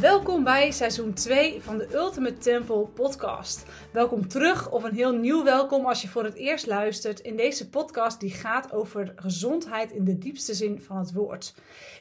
Welkom bij seizoen 2 van de Ultimate Temple podcast. Welkom terug of een heel nieuw welkom als je voor het eerst luistert in deze podcast die gaat over gezondheid in de diepste zin van het woord.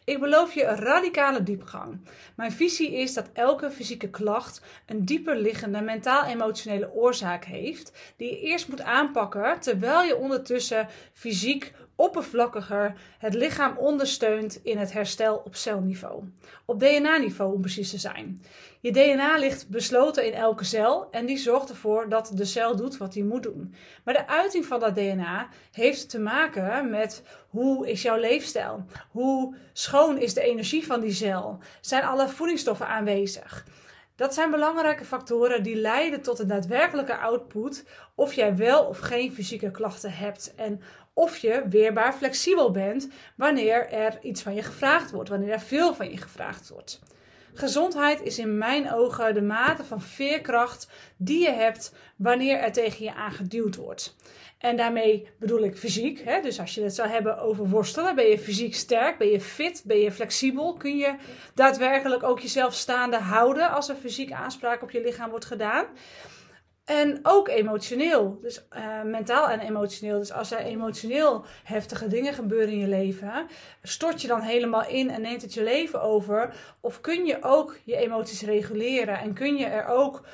Ik beloof je een radicale diepgang. Mijn visie is dat elke fysieke klacht een dieper liggende mentaal-emotionele oorzaak heeft die je eerst moet aanpakken terwijl je ondertussen fysiek oppervlakkiger het lichaam ondersteunt in het herstel op celniveau. Op DNA-niveau om precies te zijn. Je DNA ligt besloten in elke cel en die zorgt ervoor dat de cel doet wat hij moet doen. Maar de uiting van dat DNA heeft te maken met hoe is jouw leefstijl? Hoe schoon is de energie van die cel? Zijn alle voedingsstoffen aanwezig? Dat zijn belangrijke factoren die leiden tot de daadwerkelijke output of jij wel of geen fysieke klachten hebt en of je weerbaar flexibel bent wanneer er iets van je gevraagd wordt, wanneer er veel van je gevraagd wordt. Gezondheid is in mijn ogen de mate van veerkracht die je hebt wanneer er tegen je aangeduwd wordt. En daarmee bedoel ik fysiek. Hè? Dus als je het zou hebben over worstelen, ben je fysiek sterk, ben je fit, ben je flexibel. Kun je daadwerkelijk ook jezelf staande houden als er fysiek aanspraak op je lichaam wordt gedaan. En ook emotioneel. Dus uh, mentaal en emotioneel. Dus als er emotioneel heftige dingen gebeuren in je leven, stort je dan helemaal in en neemt het je leven over? Of kun je ook je emoties reguleren en kun je er ook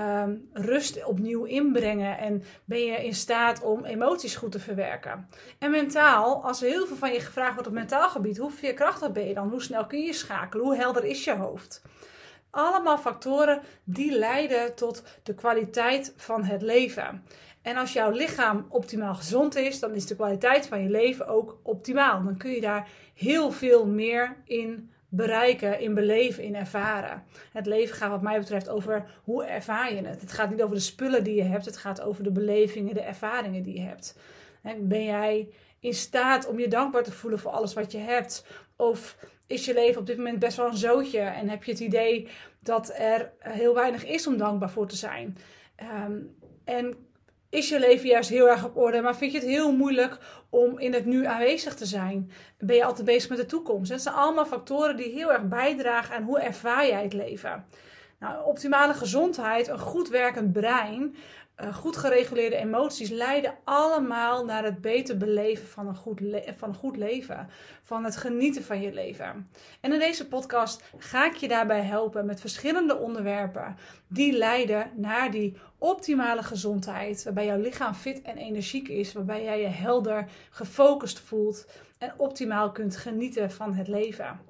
um, rust opnieuw inbrengen en ben je in staat om emoties goed te verwerken? En mentaal, als er heel veel van je gevraagd wordt op mentaal gebied, hoe veerkrachtig ben je dan? Hoe snel kun je schakelen? Hoe helder is je hoofd? allemaal factoren die leiden tot de kwaliteit van het leven. En als jouw lichaam optimaal gezond is, dan is de kwaliteit van je leven ook optimaal. Dan kun je daar heel veel meer in bereiken, in beleven, in ervaren. Het leven gaat wat mij betreft over hoe ervaar je het. Het gaat niet over de spullen die je hebt, het gaat over de belevingen, de ervaringen die je hebt. Ben jij in staat om je dankbaar te voelen voor alles wat je hebt? Of is je leven op dit moment best wel een zootje en heb je het idee dat er heel weinig is om dankbaar voor te zijn? Ehm, en is je leven juist heel erg op orde, maar vind je het heel moeilijk om in het nu aanwezig te zijn? Ben je altijd bezig met de toekomst? Dat zijn allemaal factoren die heel erg bijdragen aan hoe ervaar jij het leven. Nou, optimale gezondheid, een goed werkend brein, uh, goed gereguleerde emoties leiden allemaal naar het beter beleven van een, goed van een goed leven. Van het genieten van je leven. En in deze podcast ga ik je daarbij helpen met verschillende onderwerpen die leiden naar die optimale gezondheid. Waarbij jouw lichaam fit en energiek is. Waarbij jij je helder, gefocust voelt en optimaal kunt genieten van het leven.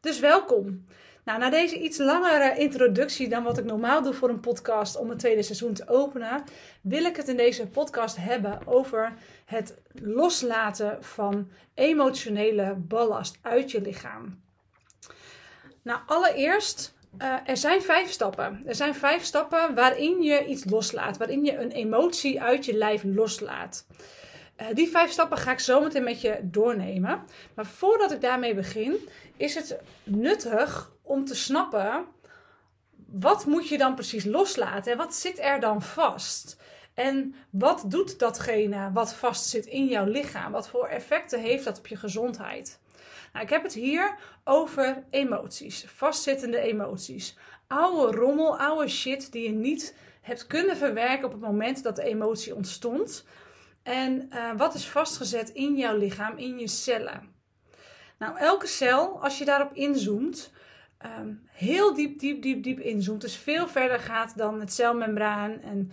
Dus welkom. Nou, na deze iets langere introductie dan wat ik normaal doe voor een podcast om het tweede seizoen te openen, wil ik het in deze podcast hebben over het loslaten van emotionele ballast uit je lichaam. Nou, allereerst, uh, er zijn vijf stappen. Er zijn vijf stappen waarin je iets loslaat, waarin je een emotie uit je lijf loslaat. Uh, die vijf stappen ga ik zo meteen met je doornemen. Maar voordat ik daarmee begin, is het nuttig om te snappen wat moet je dan precies loslaten en wat zit er dan vast? En wat doet datgene wat vastzit in jouw lichaam? Wat voor effecten heeft dat op je gezondheid? Nou, ik heb het hier over emoties, vastzittende emoties. Oude rommel, oude shit die je niet hebt kunnen verwerken op het moment dat de emotie ontstond. En uh, wat is vastgezet in jouw lichaam, in je cellen? Nou, elke cel, als je daarop inzoomt, um, heel diep, diep, diep, diep inzoomt. Dus veel verder gaat dan het celmembraan en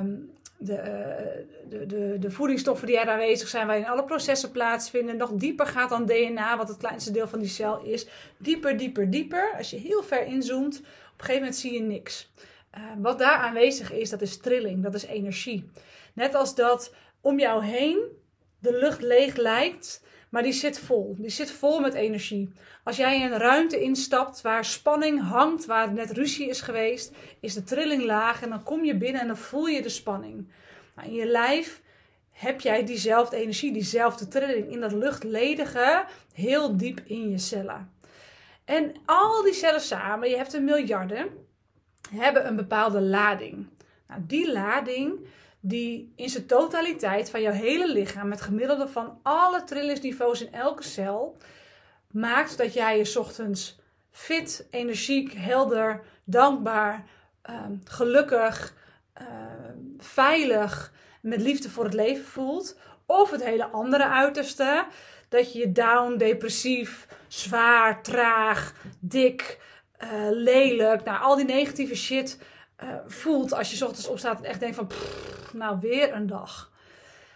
um, de, uh, de, de, de, voedingsstoffen die er aanwezig zijn, waarin alle processen plaatsvinden. Nog dieper gaat dan DNA, wat het kleinste deel van die cel is. Dieper, dieper, dieper. Als je heel ver inzoomt, op een gegeven moment zie je niks. Uh, wat daar aanwezig is, dat is trilling, dat is energie. Net als dat om jou heen de lucht leeg lijkt, maar die zit vol. Die zit vol met energie. Als jij een ruimte instapt waar spanning hangt, waar net ruzie is geweest, is de trilling laag en dan kom je binnen en dan voel je de spanning. Nou, in je lijf heb jij diezelfde energie, diezelfde trilling in dat luchtledige, heel diep in je cellen. En al die cellen samen, je hebt een miljarden, hebben een bepaalde lading. Nou, die lading die in zijn totaliteit van jouw hele lichaam, met gemiddelde van alle trillingsniveaus in elke cel, maakt dat jij je ochtends fit, energiek, helder, dankbaar, ehm, gelukkig, ehm, veilig, met liefde voor het leven voelt. Of het hele andere uiterste, dat je je down, depressief, zwaar, traag, dik, uh, lelijk, nou al die negatieve shit uh, voelt als je ochtends opstaat en echt denkt van, nou weer een dag.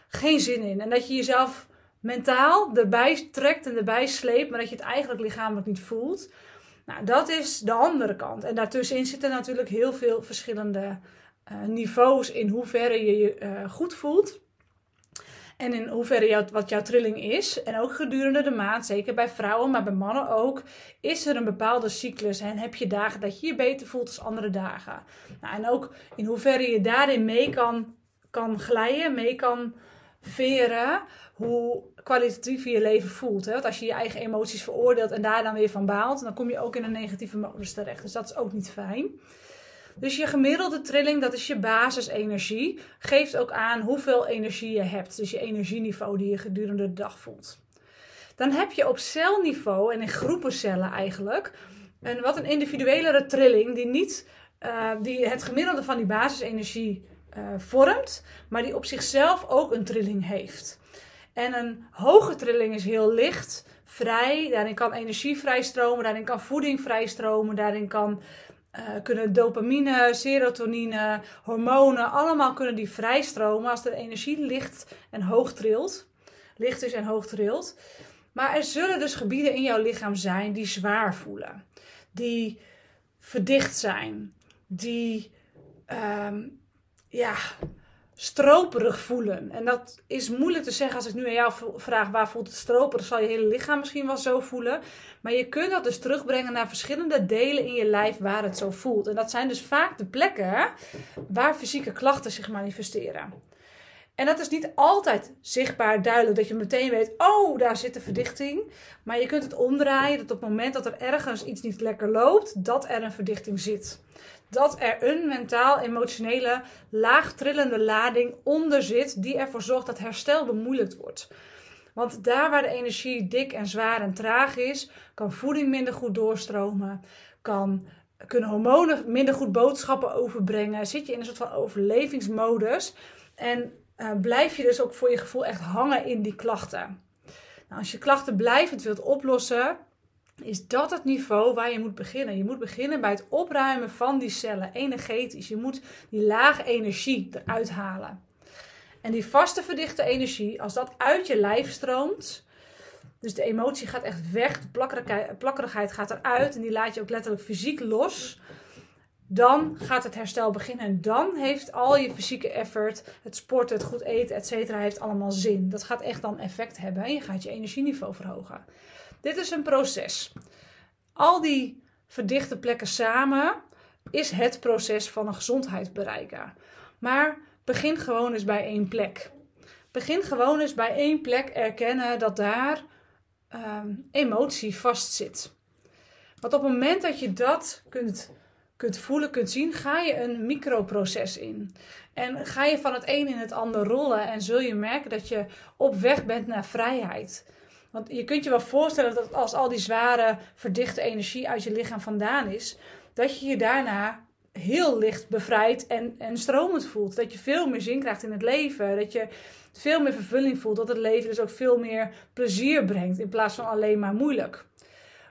Geen zin in. En dat je jezelf mentaal erbij trekt en erbij sleept, maar dat je het eigenlijk lichamelijk niet voelt. Nou, dat is de andere kant. En daartussenin zitten natuurlijk heel veel verschillende uh, niveaus in hoeverre je je uh, goed voelt. En in hoeverre wat jouw trilling is. En ook gedurende de maand, zeker bij vrouwen, maar bij mannen ook, is er een bepaalde cyclus. En heb je dagen dat je je beter voelt als andere dagen. Nou, en ook in hoeverre je daarin mee kan, kan glijden, mee kan veren, hoe kwalitatief je je leven voelt. Hè? Want als je je eigen emoties veroordeelt en daar dan weer van baalt, dan kom je ook in een negatieve modus terecht. Dus dat is ook niet fijn. Dus je gemiddelde trilling, dat is je basisenergie, geeft ook aan hoeveel energie je hebt. Dus je energieniveau die je gedurende de dag voelt. Dan heb je op celniveau en in groepencellen eigenlijk een wat een individuelere trilling die niet uh, die het gemiddelde van die basisenergie uh, vormt, maar die op zichzelf ook een trilling heeft. En een hoge trilling is heel licht, vrij, daarin kan energie vrijstromen, daarin kan voeding vrijstromen, daarin kan uh, kunnen dopamine, serotonine, hormonen, allemaal kunnen die vrijstromen als de energie licht en hoog trilt. Licht is en hoog trilt. Maar er zullen dus gebieden in jouw lichaam zijn die zwaar voelen. Die verdicht zijn. Die um, ja, stroperig voelen. En dat is moeilijk te zeggen als ik nu aan jou vraag waar voelt het stroperig, zal je hele lichaam misschien wel zo voelen. Maar je kunt dat dus terugbrengen naar verschillende delen in je lijf waar het zo voelt. En dat zijn dus vaak de plekken waar fysieke klachten zich manifesteren. En dat is niet altijd zichtbaar duidelijk dat je meteen weet, oh, daar zit de verdichting. Maar je kunt het omdraaien dat op het moment dat er ergens iets niet lekker loopt, dat er een verdichting zit dat er een mentaal-emotionele laagtrillende lading onder zit die ervoor zorgt dat herstel bemoeilijkt wordt. Want daar waar de energie dik en zwaar en traag is, kan voeding minder goed doorstromen, kan, kunnen hormonen minder goed boodschappen overbrengen, zit je in een soort van overlevingsmodus en uh, blijf je dus ook voor je gevoel echt hangen in die klachten. Nou, als je klachten blijvend wilt oplossen, is dat het niveau waar je moet beginnen. Je moet beginnen bij het opruimen van die cellen, energetisch. Je moet die lage energie eruit halen. En die vaste verdichte energie, als dat uit je lijf stroomt, dus de emotie gaat echt weg, de plakkerigheid gaat eruit en die laat je ook letterlijk fysiek los. Dan gaat het herstel beginnen en dan heeft al je fysieke effort, het sporten, het goed eten, et cetera, heeft allemaal zin. Dat gaat echt dan effect hebben en je gaat je energieniveau verhogen. Dit is een proces. Al die verdichte plekken samen is het proces van een gezondheid bereiken. Maar begin gewoon eens bij één plek. Begin gewoon eens bij één plek erkennen dat daar um, emotie vastzit. Want op het moment dat je dat kunt, kunt voelen, kunt zien, ga je een microproces in. En ga je van het een in het ander rollen en zul je merken dat je op weg bent naar vrijheid. Want je kunt je wel voorstellen dat als al die zware, verdichte energie uit je lichaam vandaan is, dat je je daarna heel licht bevrijd en, en stromend voelt. Dat je veel meer zin krijgt in het leven. Dat je veel meer vervulling voelt. Dat het leven dus ook veel meer plezier brengt in plaats van alleen maar moeilijk.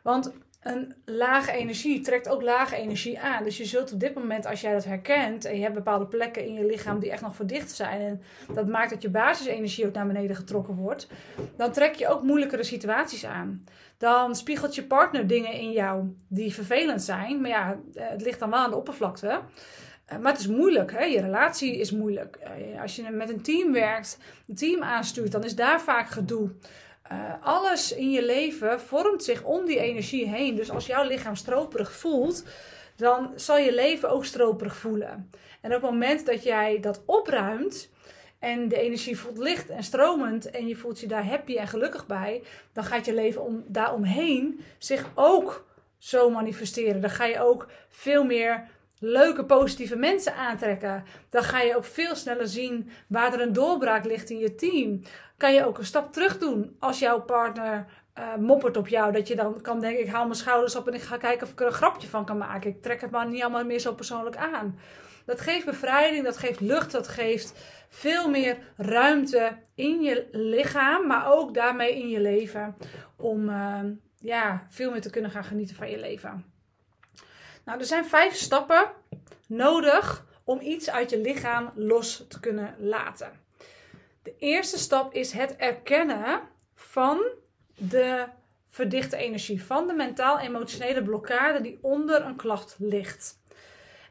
Want een lage energie trekt ook lage energie aan. Dus je zult op dit moment, als jij dat herkent en je hebt bepaalde plekken in je lichaam die echt nog verdicht zijn en dat maakt dat je basisenergie ook naar beneden getrokken wordt, dan trek je ook moeilijkere situaties aan. Dan spiegelt je partner dingen in jou die vervelend zijn, maar ja, het ligt dan wel aan de oppervlakte. Eh, maar het is moeilijk, hè? je relatie is moeilijk. Eh, als je met een team werkt, een team aanstuurt, dan is daar vaak gedoe. Uh, alles in je leven vormt zich om die energie heen. Dus als jouw lichaam stroperig voelt, dan zal je leven ook stroperig voelen. En op het moment dat jij dat opruimt en de energie voelt licht en stromend en je voelt je daar happy en gelukkig bij, dan gaat je leven om, daaromheen zich ook zo manifesteren. Dan ga je ook veel meer leuke, positieve mensen aantrekken. Dan ga je ook veel sneller zien waar er een doorbraak ligt in je team. Kan je ook een stap terug doen als jouw partner uh, moppert op jou. Dat je dan kan denken, ik haal mijn schouders op en ik ga kijken of ik er een grapje van kan maken. Ik trek het maar niet allemaal meer zo persoonlijk aan. Dat geeft bevrijding, dat geeft lucht, dat geeft veel meer ruimte in je lichaam, maar ook daarmee in je leven. Om uh, ja, veel meer te kunnen gaan genieten van je leven. Nou, er zijn vijf stappen nodig om iets uit je lichaam los te kunnen laten. De eerste stap is het erkennen van de verdichte energie, van de mentaal-emotionele blokkade die onder een klacht ligt.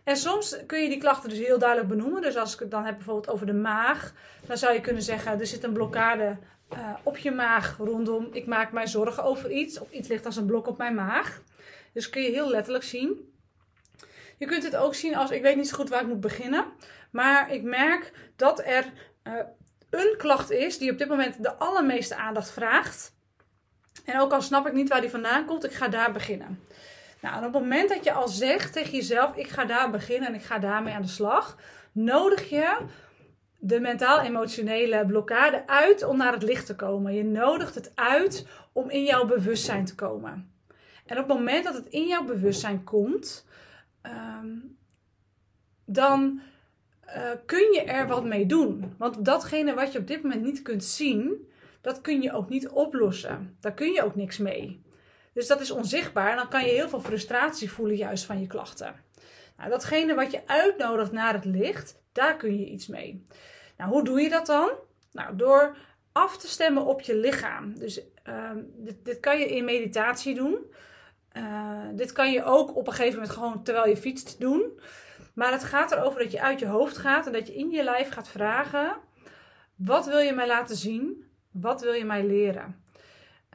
En soms kun je die klachten dus heel duidelijk benoemen. Dus als ik het dan heb bijvoorbeeld over de maag, dan zou je kunnen zeggen: er zit een blokkade uh, op je maag rondom. Ik maak mij zorgen over iets, of iets ligt als een blok op mijn maag. Dus kun je heel letterlijk zien. Je kunt het ook zien als ik weet niet zo goed waar ik moet beginnen, maar ik merk dat er uh, een klacht is die op dit moment de allermeeste aandacht vraagt. En ook al snap ik niet waar die vandaan komt, ik ga daar beginnen. Nou, en op het moment dat je al zegt tegen jezelf: ik ga daar beginnen en ik ga daarmee aan de slag, nodig je de mentaal-emotionele blokkade uit om naar het licht te komen. Je nodigt het uit om in jouw bewustzijn te komen. En op het moment dat het in jouw bewustzijn komt, ehm, dan uh, kun je er wat mee doen. Want datgene wat je op dit moment niet kunt zien, dat kun je ook niet oplossen. Daar kun je ook niks mee. Dus dat is onzichtbaar en dan kan je heel veel frustratie voelen juist van je klachten. Nou, datgene wat je uitnodigt naar het licht, daar kun je iets mee. Nou, hoe doe je dat dan? Nou, door af te stemmen op je lichaam. Dus ehm, dit, dit, kan je in meditatie doen. Uh, dit kan je ook op een gegeven moment gewoon terwijl je fietst doen. Maar het gaat erover dat je uit je hoofd gaat en dat je in je lijf gaat vragen: wat wil je mij laten zien? Wat wil je mij leren?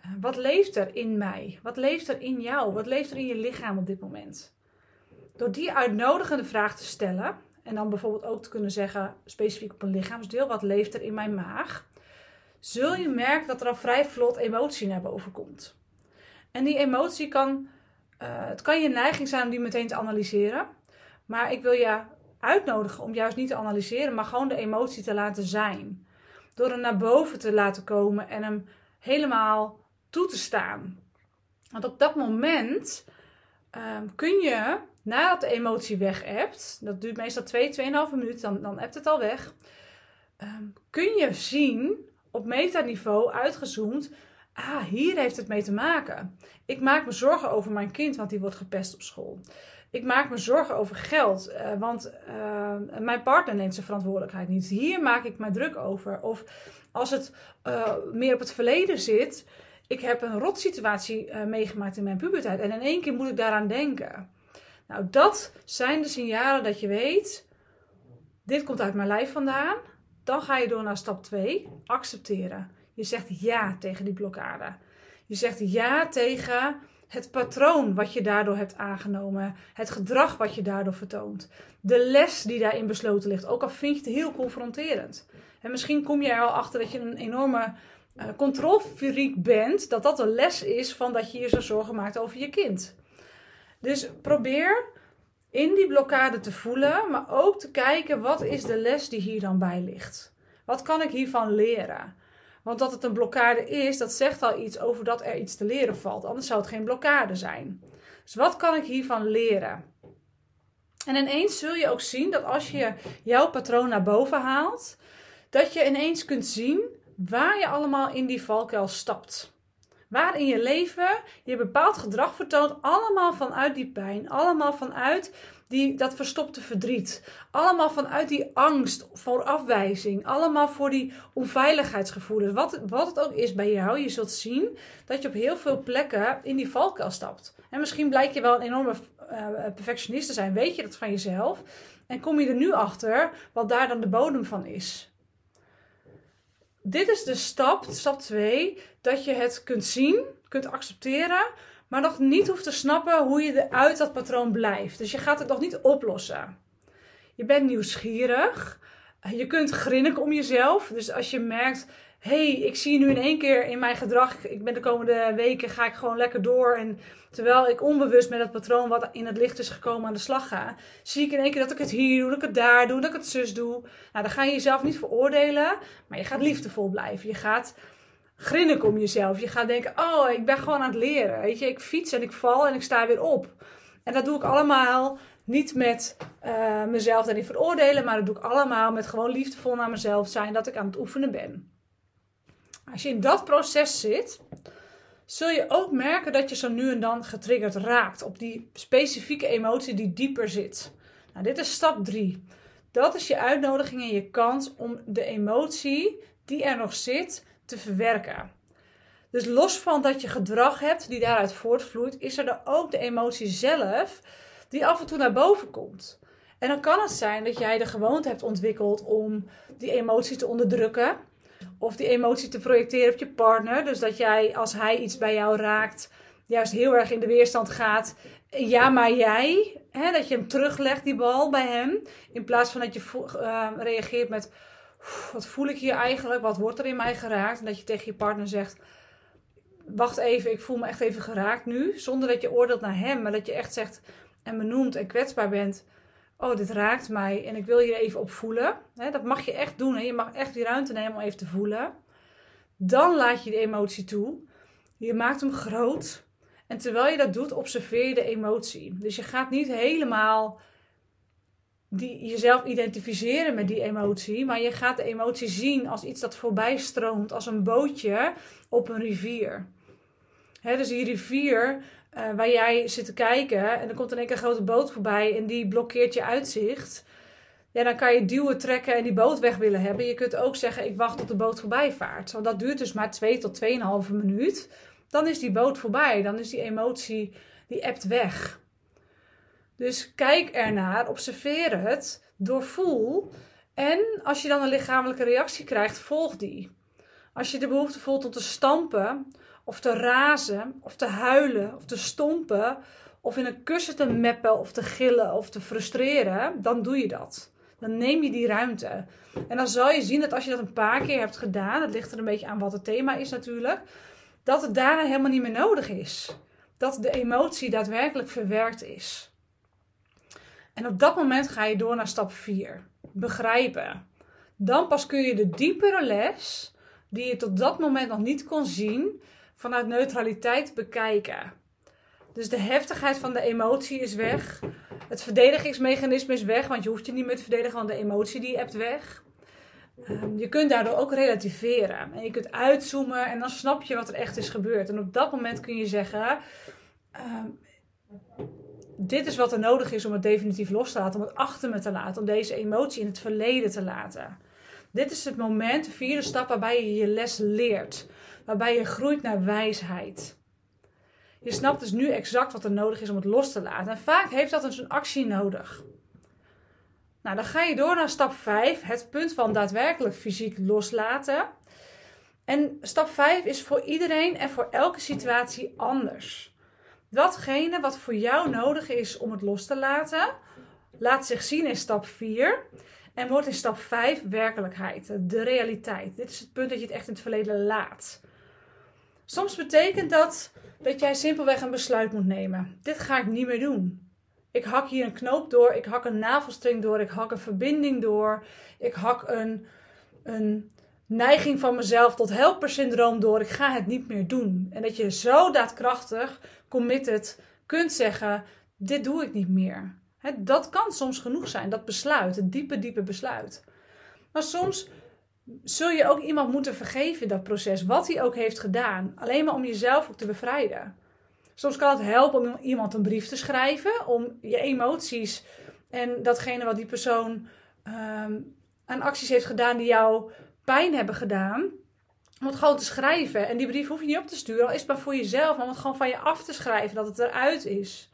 Uh, wat leeft er in mij? Wat leeft er in jou? Wat leeft er in je lichaam op dit moment? Door die uitnodigende vraag te stellen, en dan bijvoorbeeld ook te kunnen zeggen, specifiek op een lichaamsdeel, wat leeft er in mijn maag? Zul je merken dat er al vrij vlot emotie naar boven komt. En die emotie kan, uh, het kan je neiging zijn om die meteen te analyseren. Maar ik wil je uitnodigen om juist niet te analyseren, maar gewoon de emotie te laten zijn. Door hem naar boven te laten komen en hem helemaal toe te staan. Want op dat moment um, kun je nadat de emotie weg hebt, dat duurt meestal 2, 2,5 minuten, dan, dan hebt het al weg. Um, kun je zien op metaniveau uitgezoomd, ah, hier heeft het mee te maken. Ik maak me zorgen over mijn kind, want die wordt gepest op school. Ik maak me zorgen over geld, uh, want uh, mijn partner neemt zijn verantwoordelijkheid niet. Hier maak ik me druk over. Of als het uh, meer op het verleden zit, ik heb een rotsituatie meegemaakt in mijn puberteit en in één keer moet ik daaraan denken. Nou, dat zijn de signalen dat je weet, dit komt uit mijn lijf vandaan. Dan ga je door naar stap 2, accepteren. Je zegt ja tegen die blokkade. Je zegt ja tegen het patroon wat je daardoor hebt aangenomen, het gedrag wat je daardoor vertoont, de les die daarin besloten ligt, ook al vind je het heel confronterend. En misschien kom je er al achter dat je een enorme uh, bent, dat dat een les is van dat je je zo zorgen maakt over je kind. Dus probeer in die blokkade te voelen, maar ook te kijken wat is de les die hier dan bij ligt. Wat kan ik hiervan leren? Want dat het een blokkade is, dat zegt al iets over dat er iets te leren valt. Anders zou het geen blokkade zijn. Dus wat kan ik hiervan leren? En ineens zul je ook zien dat als je jouw patroon naar boven haalt, dat je ineens kunt zien waar je allemaal in die valkuil stapt. Waar in je leven je bepaald gedrag vertoont, allemaal vanuit die pijn, allemaal vanuit die, dat verstopte verdriet, allemaal vanuit die angst voor afwijzing, allemaal voor die onveiligheidsgevoelens. Wat, wat het ook is bij jou, je zult zien dat je op heel veel plekken in die valkuil stapt. En misschien blijkt je wel een enorme uh, perfectionist te zijn, weet je dat van jezelf. En kom je er nu achter wat daar dan de bodem van is dit is de stap, stap 2, dat je het kunt zien, kunt accepteren, maar nog niet hoeft te snappen hoe je uit dat patroon blijft. Dus je gaat het nog niet oplossen. Je bent nieuwsgierig. Je kunt grinniken om jezelf. Dus als je merkt, hey, ik zie nu in één keer in mijn gedrag, ik ben de komende weken, ga ik gewoon lekker door. En terwijl ik onbewust met het patroon wat in het licht is gekomen aan de slag ga, zie ik in één keer dat ik het hier doe, dat ik het daar doe, dat ik het zus doe. Nou, dan ga je jezelf niet veroordelen, maar je gaat liefdevol blijven. Je gaat grinniken om jezelf. Je gaat denken, oh, ik ben gewoon aan het leren. Weet je, ik fiets en ik val en ik sta weer op. En dat doe ik allemaal niet met uh, mezelf daarin veroordelen, maar dat doe ik allemaal met gewoon liefdevol naar mezelf zijn dat ik aan het oefenen ben. Als je in dat proces zit, zul je ook merken dat je zo nu en dan getriggerd raakt op die specifieke emotie die dieper zit. Nou, dit is stap 3. Dat is je uitnodiging en je kans om de emotie die er nog zit te verwerken. Dus los van dat je gedrag hebt die daaruit voortvloeit, is er dan ook de emotie zelf die af en toe naar boven komt. En dan kan het zijn dat jij de gewoonte hebt ontwikkeld om die emotie te onderdrukken. Of die emotie te projecteren op je partner. Dus dat jij, als hij iets bij jou raakt, juist heel erg in de weerstand gaat. Ja, maar jij. Hè, dat je hem teruglegt, die bal bij hem. In plaats van dat je uh, reageert met: Wat voel ik hier eigenlijk? Wat wordt er in mij geraakt? En dat je tegen je partner zegt: Wacht even, ik voel me echt even geraakt nu. Zonder dat je oordeelt naar hem, maar dat je echt zegt en benoemd en kwetsbaar bent. Oh, dit raakt mij en ik wil hier even op voelen. dat mag je echt doen. Hè? Je mag echt die ruimte nemen om even te voelen. Dan laat je de emotie toe. Je maakt hem groot. En terwijl je dat doet, observeer je de emotie. Dus je gaat niet helemaal die, jezelf identificeren met die emotie. Maar je gaat de emotie zien als iets dat voorbij stroomt. Als een bootje op een rivier. dus die rivier, uh, waar jij zit te kijken en er komt in één keer een grote boot voorbij en die blokkeert je uitzicht. Ja, dan kan je duwen, trekken en die boot weg willen hebben. Je kunt ook zeggen, ik wacht tot de boot voorbij vaart. Want dat duurt dus maar 2 tot 2,5 minuut. Dan is die boot voorbij. Dan is die emotie, die appt weg. Dus kijk ernaar, observeer het, doorvoel. En als je dan een lichamelijke reactie krijgt, volg die. Als je de behoefte voelt om te stampen of te razen, of te huilen, of te stompen, of in een kussen te meppen, of te gillen, of te frustreren, dan doe je dat. Dan neem je die ruimte. En dan zal je zien dat als je dat een paar keer hebt gedaan, het ligt er een beetje aan wat het thema is natuurlijk, dat het daarna helemaal niet meer nodig is. Dat de emotie daadwerkelijk verwerkt is. En op dat moment ga je door naar stap 4. Begrijpen. Dan pas kun je de diepere les, die je tot dat moment nog niet kon zien, vanuit neutraliteit bekijken. Dus de heftigheid van de emotie is weg. Het verdedigingsmechanisme is weg, want je hoeft je niet meer te verdedigen, want de emotie die hebt weg. Ehm, je kunt daardoor ook relativeren. En je kunt uitzoomen en dan snap je wat er echt is gebeurd. En op dat moment kun je zeggen: ehm, Dit is wat er nodig is om het definitief los te laten, om het achter me te laten, om deze emotie in het verleden te laten. Dit is het moment, de vierde stap, waarbij je je les leert waarbij je groeit naar wijsheid. Je snapt dus nu exact wat er nodig is om het los te laten. En vaak heeft dat dus een actie nodig. Nou, dan ga je door naar stap 5, het punt van daadwerkelijk fysiek loslaten. En stap 5 is voor iedereen en voor elke situatie anders. Datgene wat voor jou nodig is om het los te laten, laat zich zien in stap 4 en wordt in stap 5 werkelijkheid, de realiteit. Dit is het punt dat je het echt in het verleden laat. Soms betekent dat dat jij simpelweg een besluit moet nemen. Dit ga ik niet meer doen. Ik hak hier een knoop door, ik hak een navelstring door, ik hak een verbinding door, ik hak een, een neiging van mezelf tot helpersyndroom door. Ik ga het niet meer doen. En dat je zo daadkrachtig, committed kunt zeggen: dit doe ik niet meer. dat kan soms genoeg zijn, dat besluit, het diepe, diepe besluit. Maar soms zul je ook iemand moeten vergeven dat proces, wat hij ook heeft gedaan. Alleen maar om jezelf ook te bevrijden. Soms kan het helpen om iemand een brief te schrijven, om je emoties en datgene wat die persoon um, aan acties heeft gedaan die jou pijn hebben gedaan, om het gewoon te schrijven. En die brief hoef je niet op te sturen, al is het maar voor jezelf, om het gewoon van je af te schrijven, dat het eruit is.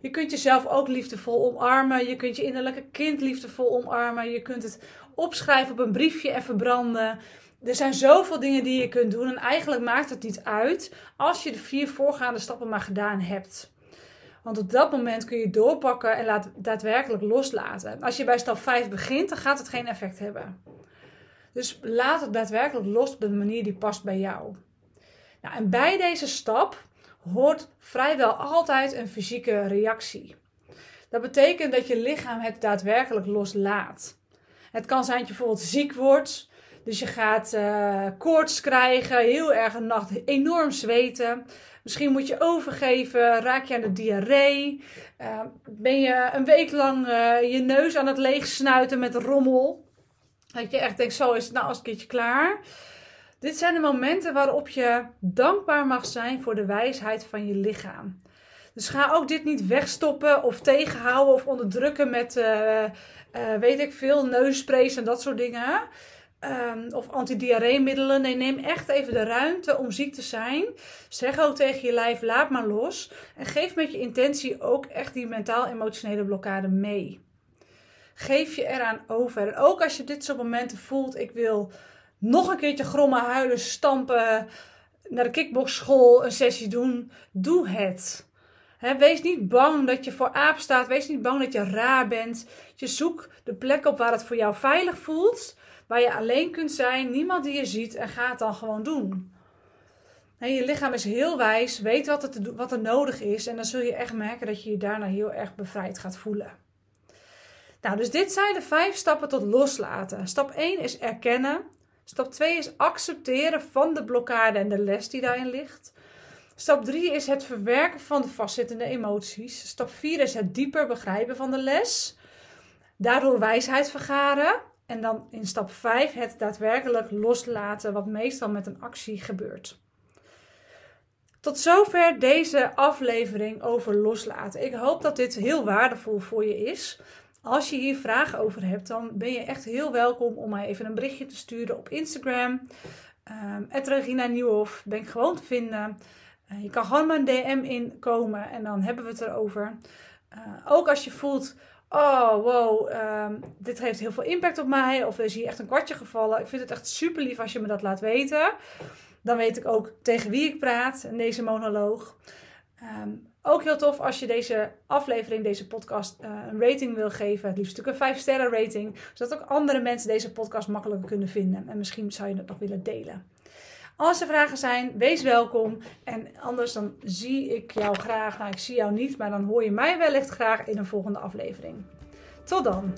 Je kunt jezelf ook liefdevol omarmen. Je kunt je innerlijke kind liefdevol omarmen. Je kunt het opschrijven op een briefje en verbranden. Er zijn zoveel dingen die je kunt doen. En eigenlijk maakt het niet uit als je de vier voorgaande stappen maar gedaan hebt. Want op dat moment kun je doorpakken en laat daadwerkelijk loslaten. Als je bij stap 5 begint, dan gaat het geen effect hebben. Dus laat het daadwerkelijk los op de manier die past bij jou. Nou, en bij deze stap hoort vrijwel altijd een fysieke reactie. Dat betekent dat je lichaam het daadwerkelijk loslaat. Het kan zijn dat je bijvoorbeeld ziek wordt. Dus je gaat uh, koorts krijgen, heel erg een nacht enorm zweten. Misschien moet je overgeven, raak je aan de diarree. Uh, ben je een week lang uh, je neus aan het leegsnuiten met rommel. Dat je echt denkt, zo is het nou als een keertje klaar. Dit zijn de momenten waarop je dankbaar mag zijn voor de wijsheid van je lichaam. Dus ga ook dit niet wegstoppen of tegenhouden of onderdrukken met, weet ik veel, neussprays en dat soort dingen. Um, of antidiarreemiddelen. Nee, neem echt even de ruimte om ziek te zijn. Zeg ook tegen je lijf, laat maar los. En geef met je intentie ook echt die mentaal-emotionele blokkade mee. Geef je eraan over. En ook als je dit soort momenten voelt, ik wil nog een keertje grommen, huilen, stampen, naar de kickboxschool een sessie doen, doe het. Wees niet bang dat je voor aap staat. Wees niet bang dat je raar bent. Je zoekt de plek op waar het voor jou veilig voelt. Waar je alleen kunt zijn, niemand die je ziet en ga het dan gewoon doen. je lichaam is heel wijs, weet wat, het, wat er nodig is. En dan zul je echt merken dat je je daarna heel erg bevrijd gaat voelen. Nou, dus dit zijn de vijf stappen tot loslaten. Stap 1 is erkennen. Stap 2 is accepteren van de blokkade en de les die daarin ligt. Stap 3 is het verwerken van de vastzittende emoties. Stap 4 is het dieper begrijpen van de les. Daardoor wijsheid vergaren. En dan in stap 5 het daadwerkelijk loslaten, wat meestal met een actie gebeurt. Tot zover deze aflevering over loslaten. Ik hoop dat dit heel waardevol voor je is. Als je hier vragen over hebt, dan ben je echt heel welkom om mij even een berichtje te sturen op Instagram. Um, Regina ben ik gewoon te vinden. Uh, je kan gewoon mijn DM inkomen en dan hebben we het erover. Uh, ook als je voelt, oh wow, um, dit heeft heel veel impact op mij. Of er is hier echt een kwartje gevallen. Ik vind het echt super lief als je me dat laat weten. Dan weet ik ook tegen wie ik praat in deze monoloog. Um, ook heel tof als je deze aflevering, deze podcast, uh, een rating wil geven. Het liefst natuurlijk een 5 sterren rating. Zodat ook andere mensen deze podcast makkelijker kunnen vinden. En misschien zou je het nog willen delen. Als er vragen zijn, wees welkom. En anders dan zie ik jou graag. Nou, ik zie jou niet, maar dan hoor je mij wellicht graag in een volgende aflevering. Tot dan!